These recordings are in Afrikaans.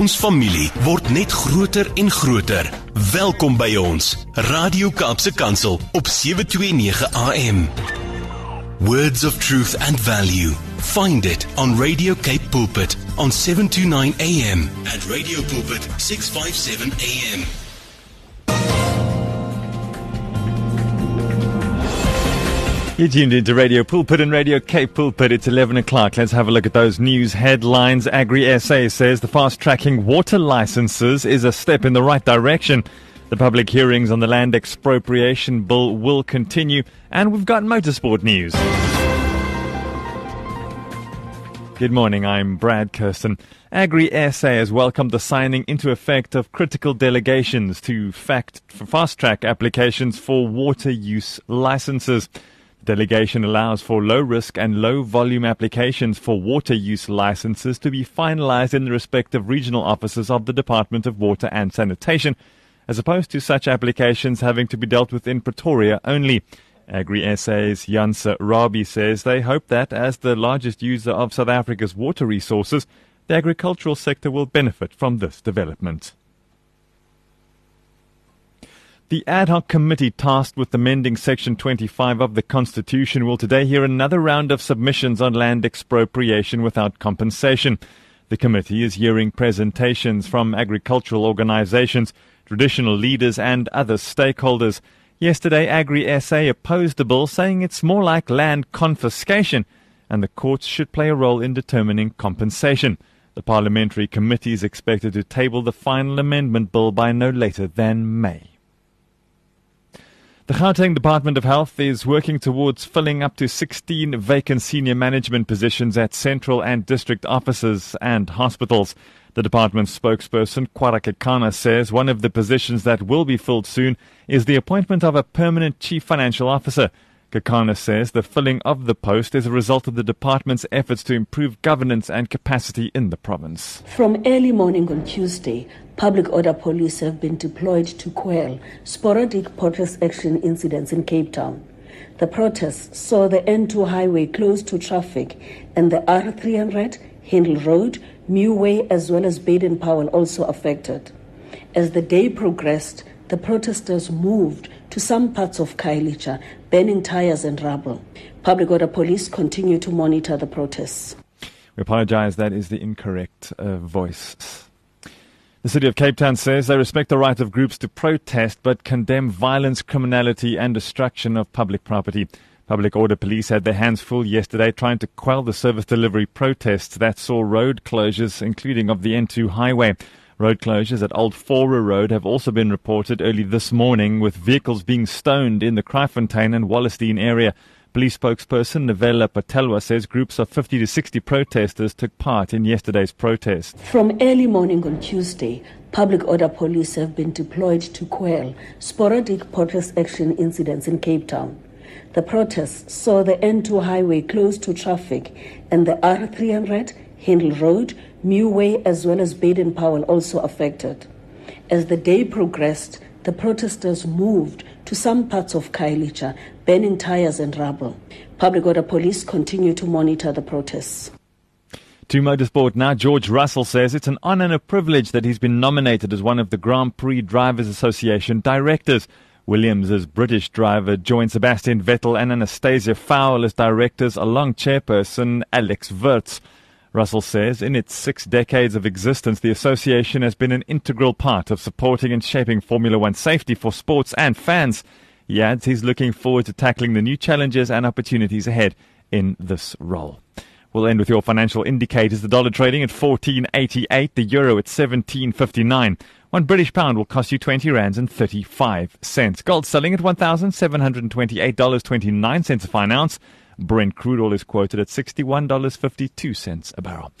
Ons familie word net groter en groter. Welkom by ons. Radio Kaapse Kansel op 729 AM. Words of truth and value. Find it on Radio Cape Pulpit on 729 AM and Radio Pulpit 657 AM. You tuned into Radio Pulpit and Radio Cape Pulpit. It's 11 o'clock. Let's have a look at those news headlines. Agri SA says the fast tracking water licenses is a step in the right direction. The public hearings on the land expropriation bill will continue. And we've got motorsport news. Good morning, I'm Brad Kirsten. Agri SA has welcomed the signing into effect of critical delegations to fact fast track applications for water use licenses. Delegation allows for low risk and low volume applications for water use licenses to be finalized in the respective regional offices of the Department of Water and Sanitation, as opposed to such applications having to be dealt with in Pretoria only. Agri SA's Janse Rabi says they hope that, as the largest user of South Africa's water resources, the agricultural sector will benefit from this development. The ad hoc committee tasked with amending Section 25 of the Constitution will today hear another round of submissions on land expropriation without compensation. The committee is hearing presentations from agricultural organizations, traditional leaders, and other stakeholders. Yesterday, Agri SA opposed the bill, saying it's more like land confiscation and the courts should play a role in determining compensation. The parliamentary committee is expected to table the final amendment bill by no later than May. The Gauteng Department of Health is working towards filling up to 16 vacant senior management positions at central and district offices and hospitals. The department's spokesperson, Kwara Kekana, says one of the positions that will be filled soon is the appointment of a permanent chief financial officer. Kakana says the filling of the post is a result of the department's efforts to improve governance and capacity in the province. From early morning on Tuesday, public order police have been deployed to quell sporadic protest action incidents in Cape Town. The protests saw the N2 highway closed to traffic and the R300, Hindle Road, Mew Way, as well as Baden Powell also affected. As the day progressed, the protesters moved to some parts of Kailicha, burning tires and rubble. Public order police continue to monitor the protests. We apologize, that is the incorrect uh, voice. The City of Cape Town says they respect the right of groups to protest but condemn violence, criminality, and destruction of public property. Public Order Police had their hands full yesterday trying to quell the service delivery protests that saw road closures, including of the N2 highway. Road closures at Old Fora Road have also been reported early this morning, with vehicles being stoned in the Kraaifontein and Wallerstein area. Police spokesperson Novella Patelwa says groups of 50 to 60 protesters took part in yesterday's protest. From early morning on Tuesday, public order police have been deployed to quell sporadic protest action incidents in Cape Town. The protests saw the N2 highway closed to traffic and the R300, Hindle Road, Mew Way, as well as Baden Powell also affected. As the day progressed, the protesters moved to some parts of Kailicha, burning tires and rubble. Public order police continue to monitor the protests. To motorsport now, George Russell says it's an honour and a privilege that he's been nominated as one of the Grand Prix Drivers Association directors. Williams' British driver joined Sebastian Vettel and Anastasia Fowl as directors along chairperson Alex Wurz. Russell says in its six decades of existence, the association has been an integral part of supporting and shaping Formula One safety for sports and fans. He adds he's looking forward to tackling the new challenges and opportunities ahead in this role. We'll end with your financial indicators. The dollar trading at 14.88, the euro at 17.59. One British pound will cost you 20 rands and 35 cents. Gold selling at $1,728.29 a fine ounce. Brent crude oil is quoted at $61.52 a barrel.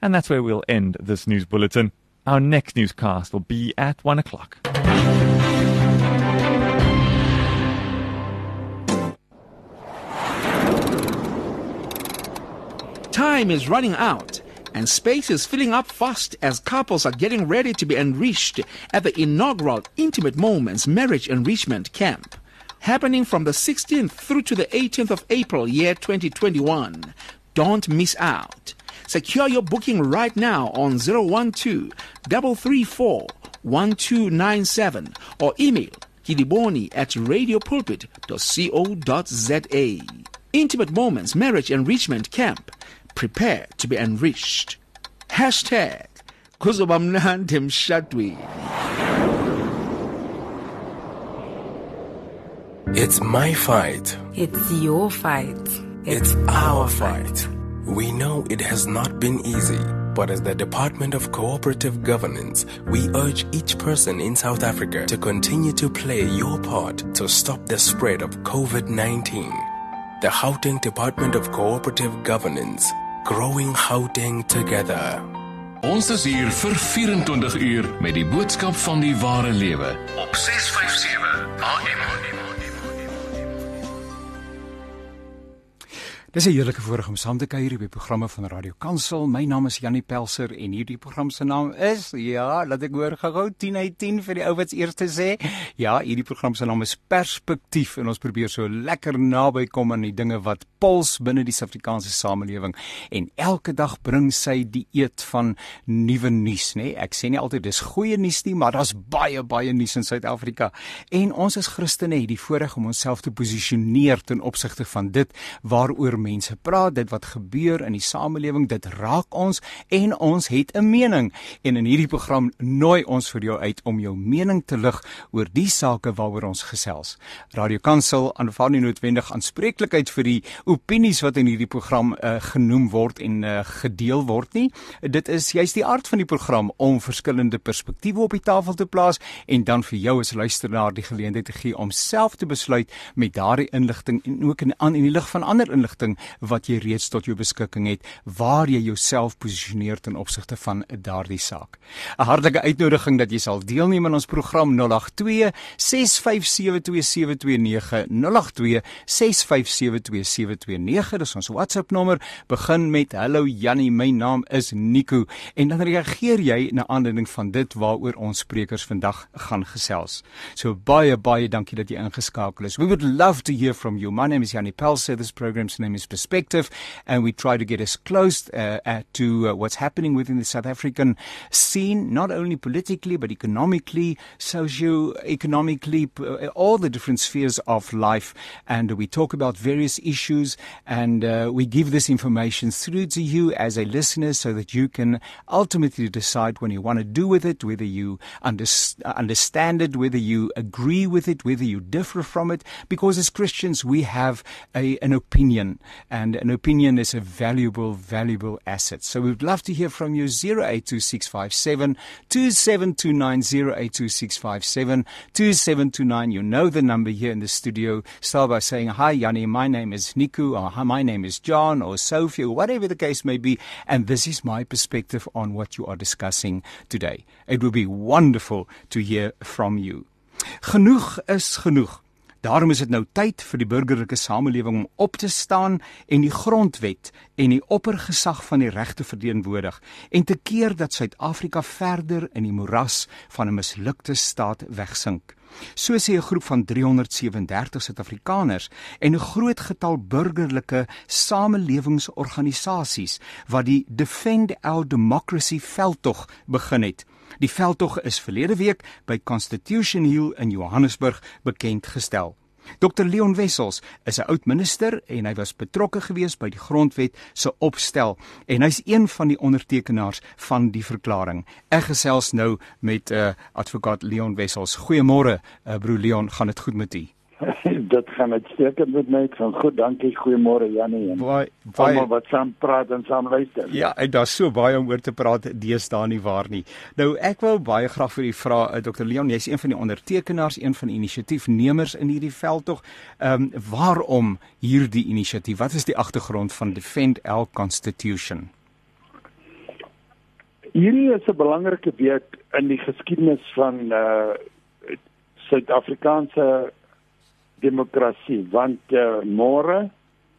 And that's where we'll end this news bulletin. Our next newscast will be at 1 o'clock. Time is running out, and space is filling up fast as couples are getting ready to be enriched at the inaugural Intimate Moments Marriage Enrichment Camp. Happening from the 16th through to the 18th of April, year 2021. Don't miss out. Secure your booking right now on 012 334 1297 or email kidiboni at radiopulpit.co.za. Intimate Moments Marriage Enrichment Camp. Prepare to be enriched. Hashtag kuzoba mnandi It's my fight. It's your fight. It's our fight. We know it has not been easy, but as the Department of Cooperative Governance, we urge each person in South Africa to continue to play your part to stop the spread of COVID 19. The Gauteng Department of Cooperative Governance, growing Gauteng together. Ons is hier vir 24 uur met die boodskap van die ware lewe op 657 AM. Dis 'n heerlike voorreg om saam te kuier by programme van Radio Kansel. My naam is Janie Pelser en hierdie program se naam is ja, laat ek hoor gou 10 uit 10 vir die ou wat eers te sê. Ja, hierdie program se naam is Perspektief en ons probeer so lekker naby kom aan die dinge wat puls binne die Suid-Afrikaanse samelewing en elke dag bring sy die eet van nuwe nuus, nê? Nee? Ek sê nie altyd dis goeie nuus nie, maar daar's baie baie nuus in Suid-Afrika. En ons as Christene het die voorreg om onsself te posisioneer ten opsigte van dit waaroor mense praat, dit wat gebeur in die samelewing, dit raak ons en ons het 'n mening. En in hierdie program nooi ons vir jou uit om jou mening te lig oor die sake waaroor ons gesels. Radio Kansel aanvaar nie noodwendig aanspreeklikheid vir die opinies wat in hierdie program uh, genoem word en uh, gedeel word nie. Dit is juist die aard van die program om verskillende perspektiewe op die tafel te plaas en dan vir jou as luisteraar die geleentheid te gee om self te besluit met daardie inligting en ook in aan in die lig van ander inligting inligting wat jy reeds tot jou beskikking het waar jy jouself posisioneer ten opsigte van daardie saak. 'n Hartlike uitnodiging dat jy sal deelneem aan ons program 082 6572729 082 6572729 dis ons WhatsApp nommer begin met hallo Jannie my naam is Nico en dan reageer jy na aanleiding van dit waaroor ons sprekers vandag gaan gesels. So baie baie dankie dat jy ingeskakel is. We would love to hear from you. My name is Jannie Pelse. This program's name is perspective, and we try to get as close uh, uh, to uh, what's happening within the South African scene, not only politically but economically, socio-economically, all the different spheres of life. And we talk about various issues, and we give this information through to you as a listener, so that you can ultimately decide when you want to do with it, whether you under- understand it, whether you agree with it, whether you differ from it. Because as Christians, we have a, an opinion and an opinion is a valuable, valuable asset. So we'd love to hear from you 082657 2729 082657 2729. You know the number here in the studio. Start by saying, Hi, Yanni, my name is Niku, or Hi, my name is John, or Sophie, or whatever the case may be. And this is my perspective on what you are discussing today. It would be wonderful to hear from you. Genoeg is genoeg. Daarom is dit nou tyd vir die burgerlike samelewing om op te staan en die grondwet en die oppergesag van die regte verteenwoordig en te keer dat Suid-Afrika verder in die moeras van 'n mislukte staat wegsink. So sê 'n groep van 337 Suid-Afrikaners en 'n groot getal burgerlike samelewingsorganisasies wat die Defend Our Democracy veldtog begin het. Die veldtog is verlede week by Constitution Hill in Johannesburg bekend gestel. Dr Leon Wessels is 'n oud minister en hy was betrokke gewees by die grondwet se opstel en hy's een van die ondertekenaars van die verklaring. Ek gesels nou met 'n uh, advokaat Leon Wessels. Goeiemôre, uh, broer Leon, gaan dit goed met u? dit gaan uitstekend met my. Van goed, dankie. Goeiemôre Jannie en baie baie wat saam praat en saam luister. Ja, en daar's so baie om oor te praat deesdae nie waar nie. Nou ek wou baie graag vir u vra uh, Dr Leon, jy's een van die ondertekenaars, een van die inisiatiefnemers in hierdie veldtog. Ehm um, waarom hierdie inisiatief? Wat is die agtergrond van Defend Our Constitution? Hierdie is 'n belangrike week in die geskiedenis van uh Suid-Afrikaanse demokrasie want uh, môre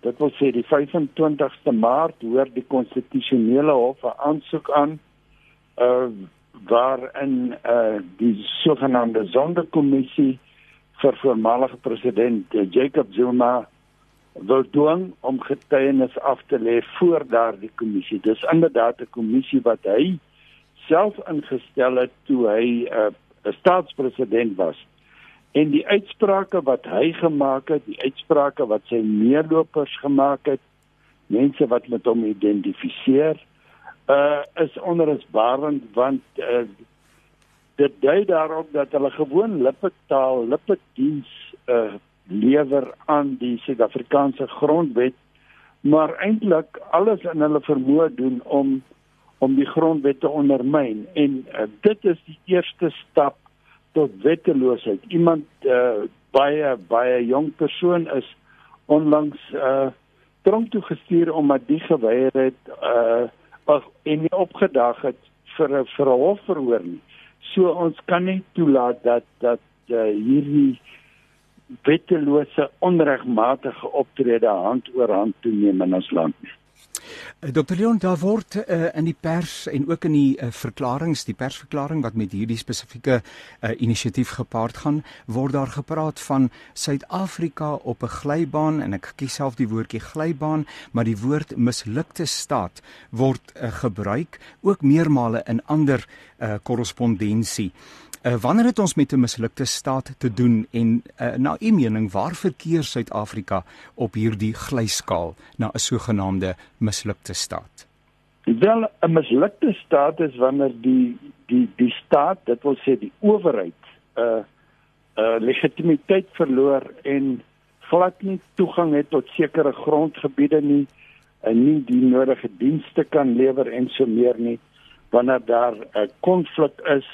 dit wil sê die 25ste Maart hoor die konstitusionele hof 'n aansoek aan uh waarin uh die sogenaamde sonderkommissie vir voormalige president uh, Jacob Zuma wil dwing om getuienis af te lê voor daardie kommissie. Dis inderdaad 'n kommissie wat hy self ingestel het toe hy 'n uh, staatspresident was. En die uitsprake wat hy gemaak het, die uitsprake wat sy meelopers gemaak het, mense wat met hom identifiseer, uh is onrusbarend want uh dit dui daarop dat hulle gewoon lippetaal, lippediens uh lewer aan die Suid-Afrikaanse grondwet, maar eintlik alles in hulle vermoë doen om om die grondwet te ondermyn. En uh, dit is die eerste stap tot wetteloosheid. Iemand uh, baie baie jong persoon is onlangs uh tronk toe gestuur omdat die geweier het uh en nie opgedag het vir 'n vir 'n hofverhoor nie. So ons kan nie toelaat dat dat uh, hierdie wettelose onregmatige optrede hand oor hand toeneem in ons land nie. Eh, Dr Leon daar word uh, in die pers en ook in die uh, verklaringe die persverklaring wat met hierdie spesifieke uh, inisiatief gepaard gaan word daar gepraat van Suid-Afrika op 'n glybaan en ek kies self die woordjie glybaan maar die woord mislukte staat word uh, gebruik ook meermale in ander korrespondensie. Uh, Uh, wanneer het ons met 'n mislukte staat te doen en uh, na u mening waar verkeer Suid-Afrika op hierdie glyskaal na 'n sogenaamde mislukte staat? Wel 'n mislukte staat is wanneer die die die staat, dit wil sê die owerheid, 'n uh, 'n uh, legitimiteit verloor en glad nie toegang het tot sekere grondgebiede nie en nie die nodige dienste kan lewer en so meer nie wanneer daar 'n uh, konflik is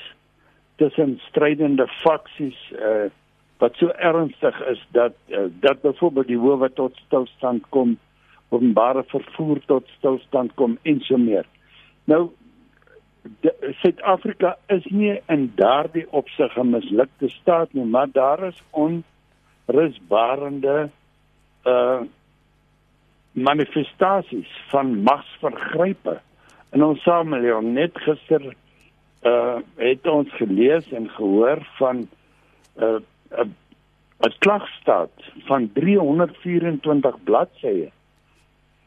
tussen strydende faksies uh wat so ernstig is dat uh, dat byvoorbeeld die howe tot stilstand kom, openbare vervoer tot stilstand kom en so meer. Nou Suid-Afrika is nie in daardie opsig 'n mislukte staat nie, maar daar is onrusbarende uh manifestasies van magsvergrype in ons samelewing. Net gister uh het ons gelees en gehoor van uh, 'n 'n klagstaat van 324 bladsye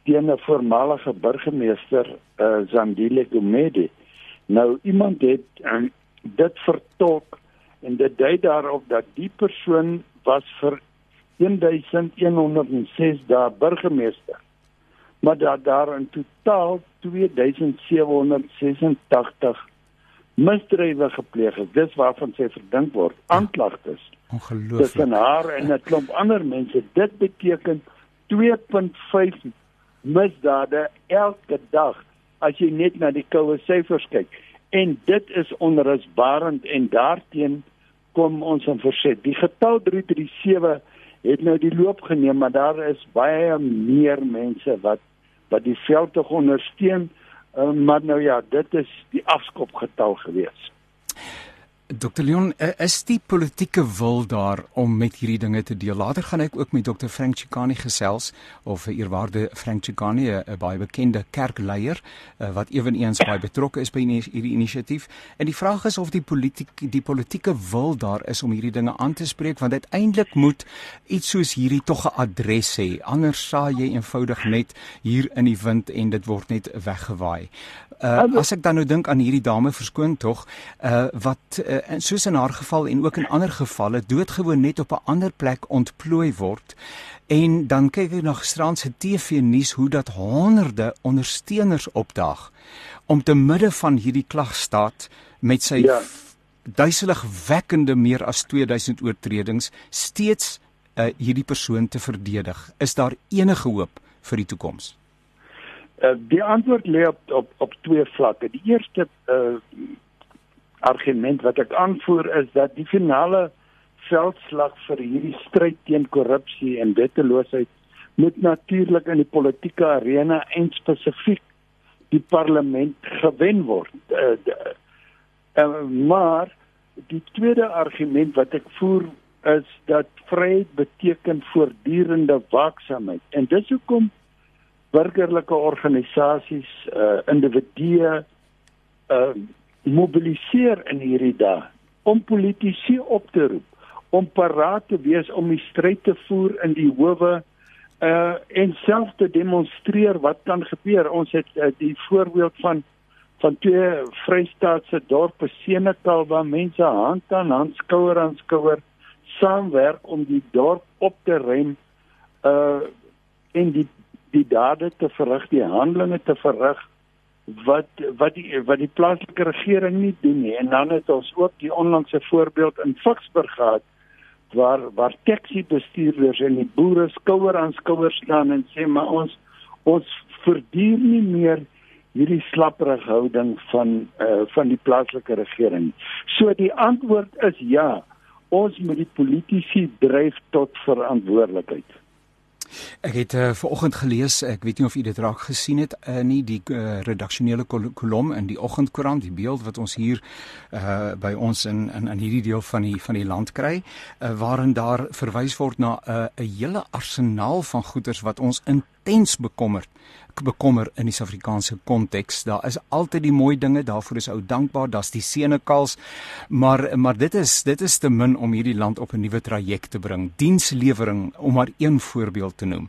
teen 'n voormalige burgemeester uh Zandile Gumede. Nou iemand het um, dit vertolk en dit dui daarop dat die persoon was vir 1106 dae burgemeester. Maar dat daar in totaal 2786 misdrywe gepleeg is. Dis waarvan sy verdink word. Aanklagtes. Ongelooflik. Dis en haar en 'n klomp ander mense. Dit beteken 2.5 misdade elke dag as jy net na die koue syfers kyk. En dit is onrusbarend en daarteen kom ons in verset. Die getal 337 het nou die loop geneem, maar daar is baie meer mense wat wat die veldtog ondersteun. Uh, maar nou ja, dit is die afskopgetal gewees. Dr Leon, is die politieke wil daar om met hierdie dinge te deel? Later gaan ek ook met Dr Frank Chikani gesels of eerwaarde Frank Chikani, 'n baie bekende kerkleier wat ewenigs baie betrokke is by hierdie inisiatief. En die vraag is of die politiek die politieke wil daar is om hierdie dinge aan te spreek want uiteindelik moet iets soos hierdie tog 'n adres hê. Anders saai jy eenvoudig net hier in die wind en dit word net weggewaai. Uh, as ek dan nou dink aan hierdie dame verskoon tog uh, wat uh, soos in haar geval en ook in ander gevalle doodgewoon net op 'n ander plek ontplooi word. En dan kyk ek na gisterand se TV nuus hoe dat honderde ondersteuners opdaag om te midde van hierdie klagstaat met sy ja. duiselig wekkende meer as 2000 oortredings steeds uh, hierdie persoon te verdedig. Is daar enige hoop vir die toekoms Uh, die antwoord lê op, op op twee vlakke. Die eerste uh argument wat ek aanvoer is dat die finale veldslag vir hierdie stryd teen korrupsie en wetteloosheid moet natuurlik in die politieke arena en spesifiek die parlement gewen word. Uh, uh, maar die tweede argument wat ek voer is dat vryheid beteken voortdurende waaksaamheid. En dis hoekom burgerlike organisasies, uh individue uh mobiliseer in hierdie dae om politici op te roep, om paraat te wees om die stryd te voer in die howe uh en self te demonstreer wat kan gebeur. Ons het uh, die voorbeeld van van twee Vrystaatse dorpe Senekal waar mense hand aan hand skouer aan skouer saamwerk om die dorp op te rem uh en die die dade te verrig, die handelinge te verrig wat wat die wat die plaaslike regering nie doen nie. En dan het ons ook die onlangse voorbeeld in Ficksburg gehad waar waar taxi bestuurders en die boere skouer aan skouer staan en sê maar ons ons verduur nie meer hierdie slapperige houding van uh, van die plaaslike regering. So die antwoord is ja. Ons moet die politici dryf tot verantwoordelikheid. Ek het uh, vanoggend gelees, ek weet nie of u dit raak gesien het uh, nie, die uh, redaksionele kolom in die oggendkoerant, die beeld wat ons hier uh, by ons in in in hierdie deel van die van die land kry, uh, waarin daar verwys word na 'n uh, 'n hele arsenaal van goederes wat ons intens bekommerd bekommer in die Suid-Afrikaanse konteks. Daar is altyd die mooi dinge, daarvoor is ou dankbaar, daar's die senekals, maar maar dit is dit is te min om hierdie land op 'n nuwe traject te bring. Dienslewering om maar een voorbeeld te noem.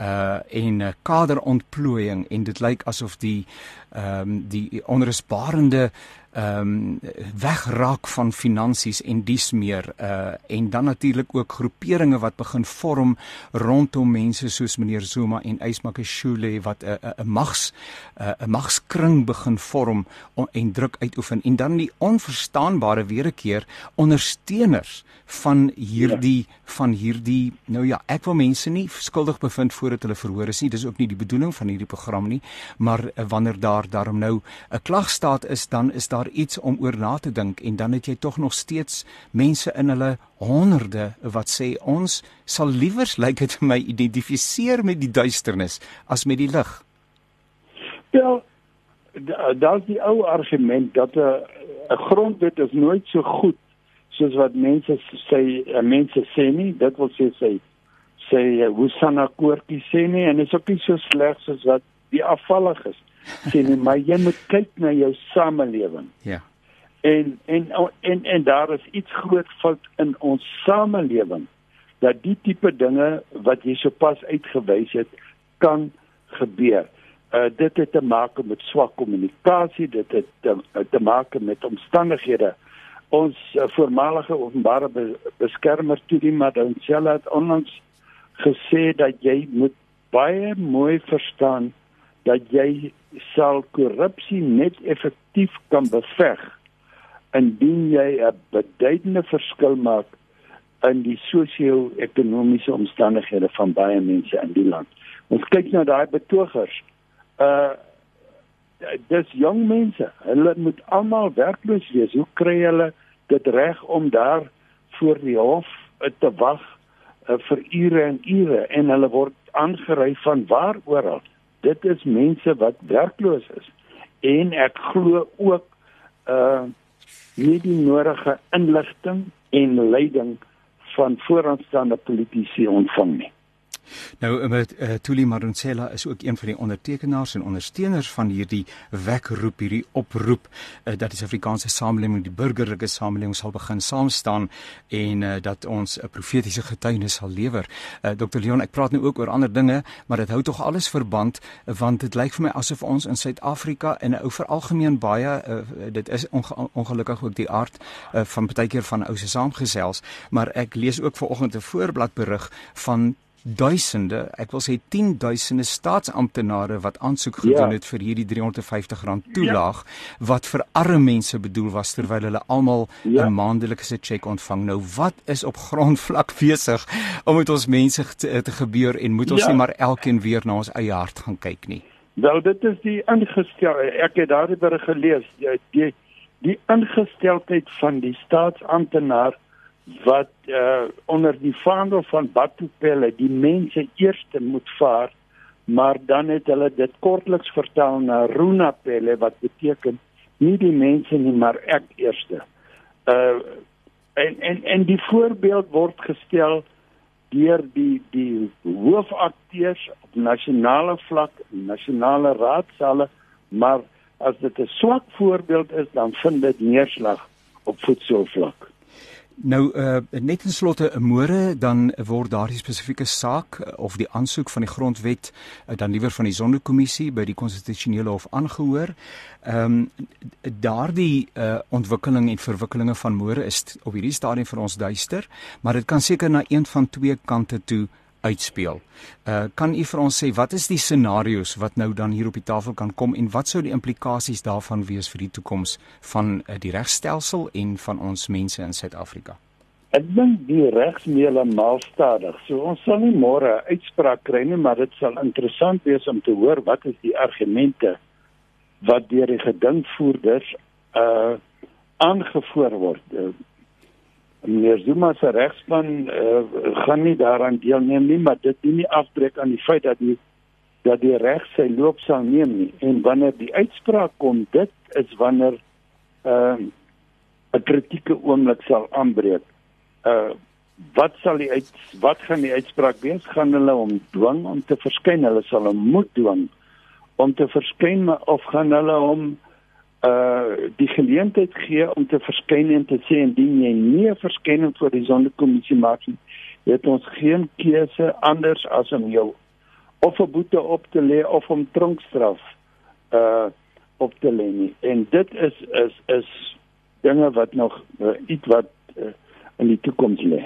Uh en uh, kaderontplooiing en dit lyk asof die ehm um, die onrusbarende ehm um, wegraak van finansies en dies meer uh en dan natuurlik ook groeperinge wat begin vorm rondom mense soos meneer Zuma en Ysmakashule wat 'n 'n 'n mags 'n magskring begin vorm on, en druk uitoefen. En dan die onverstaanbare weer 'n keer ondersteuners van hierdie ja. van hierdie nou ja ek wil mense nie skuldig bevind voordat hulle verhoor is nie. Dis ook nie die bedoeling van hierdie program nie. Maar uh, wanneer daar daarom nou 'n klagstaat is dan is daar iets om oor na te dink en dan het jy tog nog steeds mense in hulle honderde wat sê ons sal liewers lyk dit vir my identifiseer met die duisternis as met die lig. Wel daar's die ou argument dat 'n 'n grondwet is nooit so goed soos wat mense sê eh, mense sê nie dit wil sê sê sê Husana eh, Koortjie sê nie en is ook nie so sleg soos wat die afvallig is sê nie, maar jy moet kyk na jou samelewing. Ja. En en en en daar is iets groot fout in ons samelewing dat die tipe dinge wat jy sopas uitgewys het kan gebeur. Uh dit het te maak met swak kommunikasie, dit het te, te maak met omstandighede. Ons uh, voormalige openbare be, beskermer Tudi Madonsela het onlangs gesê dat jy moet baie mooi verstaan dat jy sal korrupsie net effektief kan beveg indien jy 'n beduidende verskil maak in die sosio-ekonomiese omstandighede van baie mense in die land. Ons kyk na daai betogers. Uh dis jong mense. Hulle moet almal werkloos wees. Hoe kry hulle dit reg om daar voor die hof te wag uh, vir ure en ure en hulle word aangery van waar oral? dit is mense wat werkloos is en ek glo ook uh nie die nodige inligting en leiding van vooraanstaande politici ontvang nie. Nou met uh, Tuli Maronsela is ook een van die ondertekenaars en ondersteuners van hierdie wekroep, hierdie oproep uh, dat die Suid-Afrikaanse samelewing, die burgerlike samelewing sal begin saam staan en uh, dat ons 'n profetiese getuienis sal lewer. Uh, Dr Leon, ek praat nou ook oor ander dinge, maar dit hou tog alles verband want dit lyk vir my asof ons in Suid-Afrika in 'n ou veralgemeen baie uh, dit is onge ongelukkig ook die aard uh, van baie keer van ou se saamgesels, maar ek lees ook vanoggend 'n voorblad berig van duisende, ek wil sê 10 duisende staatsamptenare wat aansoek gedoen ja. het vir hierdie R350 toelaag ja. wat vir arme mense bedoel was terwyl hulle almal 'n ja. maandelikse cheque ontvang. Nou wat is op grondvlak besig om met ons mense te, te gebeur en moet ons ja. nie maar elkeen weer na ons eie hart gaan kyk nie? Wel dit is die ingestel ek het daardie gelees die die, die ingesteldheid van die staatsamptenaar wat uh, onder die vaandel van Batupelle die mense eerste moet vaar maar dan het hulle dit kortliks vertaal na Runapele wat beteken nie die mense nie, maar ek eerste. Uh en en en die voorbeeld word gestel deur die die hoofakteurs op nasionale vlak, nasionale raadsale, maar as dit 'n swak voorbeeld is, dan vind dit neerslag op voedselvlak. Nou uh net in slotte 'n môre dan word daardie spesifieke saak uh, of die aansoek van die grondwet uh, dan liewer van die sondekommissie by die konstitusionele hof aangehoor. Ehm um, daardie uh ontwikkeling en verwikkelinge van môre is op hierdie stadium vir ons duister, maar dit kan seker na een van twee kante toe uitspeel. Uh kan u vir ons sê wat is die scenario's wat nou dan hier op die tafel kan kom en wat sou die implikasies daarvan wees vir die toekoms van uh, die regstelsel en van ons mense in Suid-Afrika? Ek dink die regsmeele maal stadig. So ons sal nie môre uitspraak kry nie, maar dit sal interessant wees om te hoor wat is die argumente wat deur die gedinkvoerders uh aangevoer word. Meneer Zuma se regspan uh, gaan nie daaraan deelneem nie, maar dit doen nie afbreek aan die feit dat die dat die reg sy loop sal neem nie. En wanneer die uitspraak kom, dit is wanneer ehm uh, 'n kritieke oomblik sal aanbreek. Uh wat sal die uit wat gaan die uitspraak wees? Gaan hulle hom dwing om te verskyn? Hulle sal hom moet dwing om te verskyn of gaan hulle hom uh die geleentheid gee om te verskyn en te sê indien jy nie 'n verskyning voor die sondekommissie maak nie, het ons geen keuse anders as om jou of 'n boete op te lê of om tronkstraf uh op te lê nie. En dit is is is dinge wat nog uh, iets wat uh, in die toekoms lê.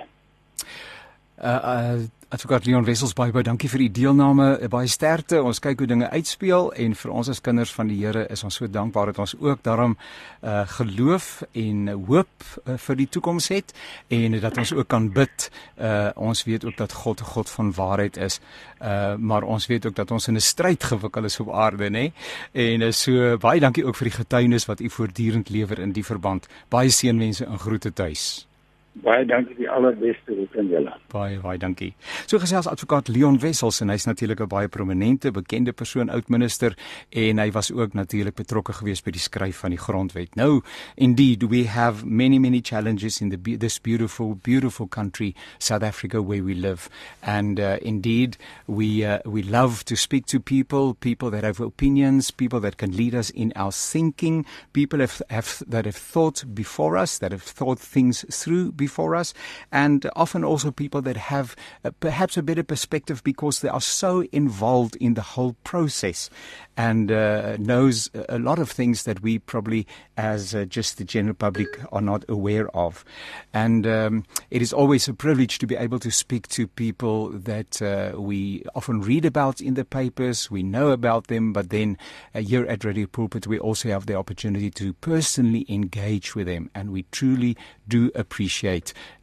Uh uh Advokaat Leon Wessels baie baie dankie vir u deelname. Baie sterkte. Ons kyk hoe dinge uitspeel en vir ons as kinders van die Here is ons so dankbaar dat ons ook daarom uh geloof en hoop uh, vir die toekoms het en dat ons ook kan bid. Uh ons weet ook dat God 'n God van waarheid is. Uh maar ons weet ook dat ons in 'n stryd gewikkel is op aarde, nê? En uh, so baie dankie ook vir die getuienis wat u voortdurend lewer in die verband. Baie seënwense en groete tuis. Baie dankie die allerbeste ook aan julle. Baie baie dankie. So gesels advokaat Leon Wessels en hy's natuurlik 'n baie prominente, bekende persoon, oud minister en hy was ook natuurlik betrokke geweest by die skryf van die grondwet. Nou, indeed, we have many many challenges in the this beautiful beautiful country South Africa where we live. And uh, indeed, we uh, we love to speak to people, people that have opinions, people that can lead us in our thinking, people have, have that have thought before us, that have thought things through before us, and often also people that have uh, perhaps a better perspective because they are so involved in the whole process and uh, knows a lot of things that we probably, as uh, just the general public, are not aware of. And um, it is always a privilege to be able to speak to people that uh, we often read about in the papers, we know about them, but then uh, here at Radio Pulpit, we also have the opportunity to personally engage with them, and we truly do appreciate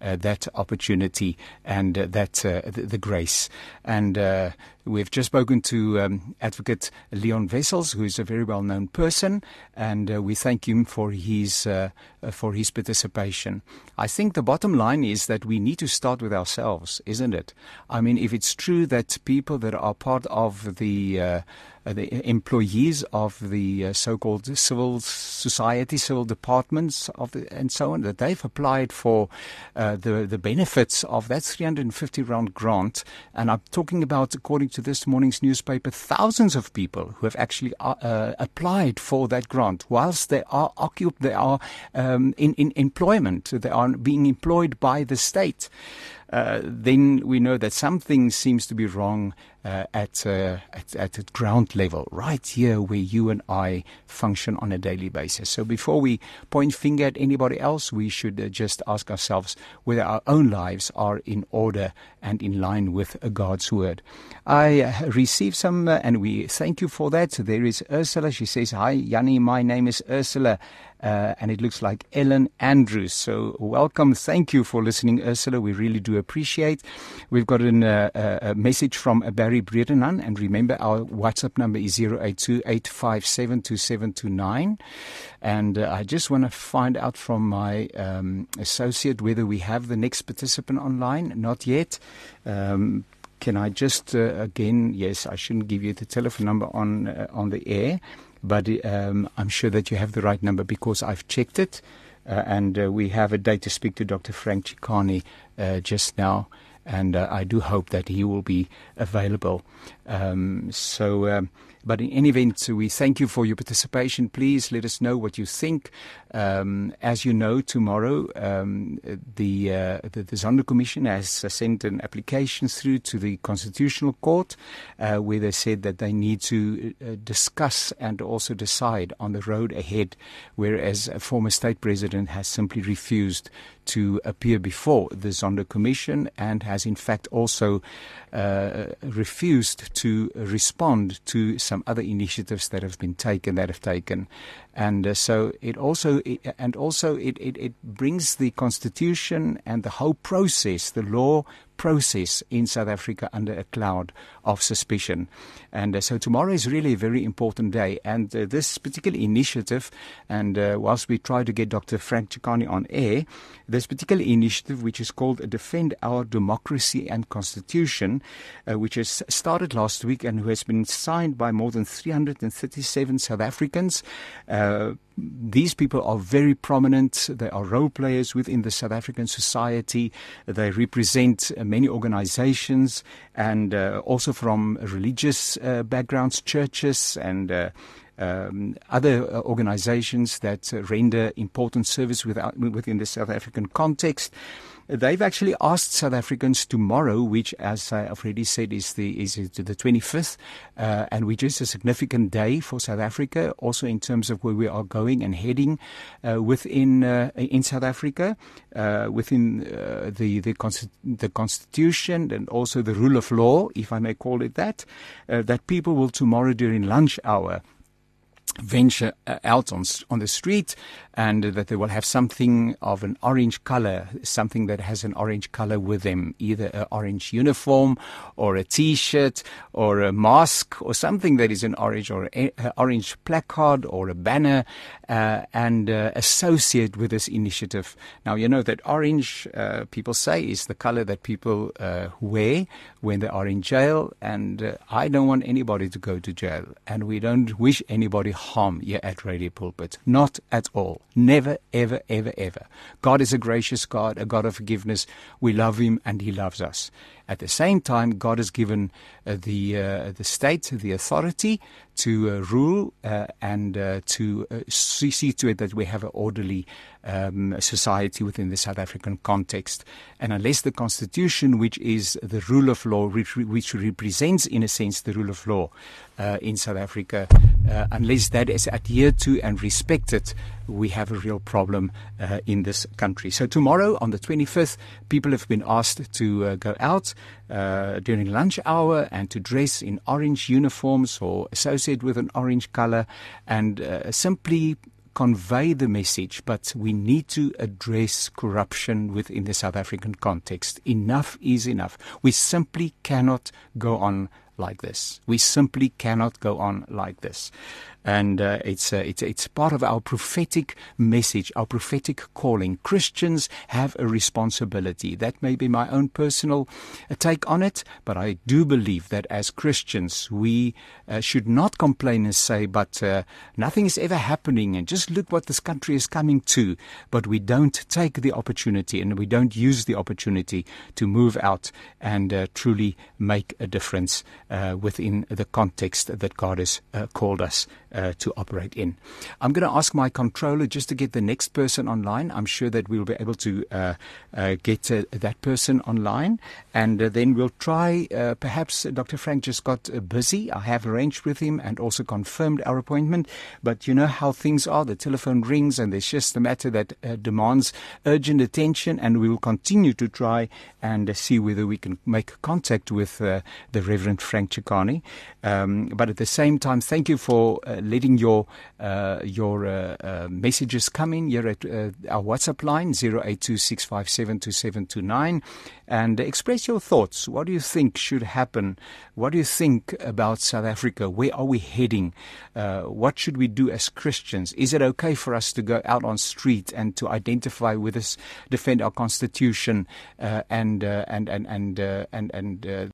uh, that opportunity and uh, that uh, the, grace. And we've just spoken to um, Advocate Leon Wessels, who is a very well-known person, and uh, we thank him for his uh, for his participation. I think the bottom line is that we need to start with ourselves, isn't it? I mean, if it's true that people that are part of the uh, the employees of the uh, so-called civil society, civil departments of the, and so on, that they've applied for uh, the the benefits of that 350 round grant. And I'm talking about, according to this morning's newspaper, thousands of people who have actually uh, uh, applied for that grant, whilst they are occupied, they are um, in, in employment, they are being employed by the state. Uh, then we know that something seems to be wrong uh, at, uh, at at at ground level, right here where you and I function on a daily basis. So before we point finger at anybody else, we should uh, just ask ourselves whether our own lives are in order and in line with God's word. I uh, received some, and we thank you for that. There is Ursula. She says, "Hi, Yanni. My name is Ursula." Uh, and it looks like Ellen Andrews. So, welcome. Thank you for listening, Ursula. We really do appreciate. We've got an, uh, a message from Barry Bredenan, and remember our WhatsApp number is 082 And uh, I just want to find out from my um, associate whether we have the next participant online. Not yet. Um, can I just uh, again? Yes, I shouldn't give you the telephone number on uh, on the air, but um, I'm sure that you have the right number because I've checked it, uh, and uh, we have a date to speak to Dr. Frank Chikani uh, just now, and uh, I do hope that he will be available. Um, so. Um, but in any event, we thank you for your participation. Please let us know what you think. Um, as you know, tomorrow um, the, uh, the the Zondo Commission has uh, sent an application through to the Constitutional Court, uh, where they said that they need to uh, discuss and also decide on the road ahead. Whereas a former state president has simply refused to appear before the Zondo Commission and has in fact also uh, refused to respond to some other initiatives that have been taken that have taken. And uh, so it also it, and also it, it, it brings the constitution and the whole process the law process in South Africa under a cloud of suspicion. And uh, so tomorrow is really a very important day. And uh, this particular initiative, and uh, whilst we try to get Dr. Frank Chikani on air, this particular initiative, which is called Defend Our Democracy and Constitution, uh, which has started last week and who has been signed by more than 337 South Africans. Uh, these people are very prominent. They are role players within the South African society. They represent uh, many organizations and uh, also from religious uh, backgrounds, churches and uh, um, other organizations that uh, render important service without, within the South African context. They've actually asked South Africans tomorrow, which, as I already said, is the is the 25th, uh, and which is a significant day for South Africa, also in terms of where we are going and heading uh, within uh, in South Africa, uh, within uh, the the, the constitution and also the rule of law, if I may call it that. Uh, that people will tomorrow during lunch hour venture uh, out on on the street and that they will have something of an orange color something that has an orange color with them either an orange uniform or a t-shirt or a mask or something that is an orange or an orange placard or a banner uh, and uh, associate with this initiative now you know that orange uh, people say is the color that people uh, wear when they are in jail and uh, I don't want anybody to go to jail and we don't wish anybody harm here at Radio Pulpit. Not at all. Never, ever, ever, ever. God is a gracious God, a God of forgiveness. We love Him and He loves us. At the same time, God has given uh, the uh, the state the authority to uh, rule uh, and uh, to uh, see to it that we have an orderly um, society within the South African context. And unless the constitution, which is the rule of law, which, which represents in a sense the rule of law in South Africa, unless that is adhered to and respected, we have a real problem in this country. So tomorrow, on the 25th, people have been asked to go out uh, during lunch hour and to dress in orange uniforms or associate with an orange color and uh, simply convey the message, but we need to address corruption within the South African context. Enough is enough. We simply cannot go on like this. We simply cannot go on like this and uh, it's, uh, it's it's part of our prophetic message, our prophetic calling. Christians have a responsibility. That may be my own personal uh, take on it, but I do believe that as Christians we uh, should not complain and say, "But uh, nothing is ever happening," and just look what this country is coming to. But we don't take the opportunity and we don't use the opportunity to move out and uh, truly make a difference within the context that God has called us uh, to operate in. I'm going to ask my controller just to get the next person online. I'm sure that we'll be able to uh, uh, get uh, that person online, and uh, then we'll try. Uh, perhaps Dr. Frank just got busy. I have arranged with him and also confirmed our appointment. But you know how things are. The telephone rings, and there's just a matter that demands urgent attention, and we will continue to try and see whether we can make contact with the Reverend Frank Chikani. Um, but at the same time, thank you for letting your uh, your uh, uh, messages come in here at our WhatsApp line 0826572729 and express your thoughts. What do you think should happen? What do you think about South Africa? Where are we heading? Uh, what should we do as Christians? Is it okay for us to go out on street and to identify with us, defend our constitution, uh, and, uh, and and and and and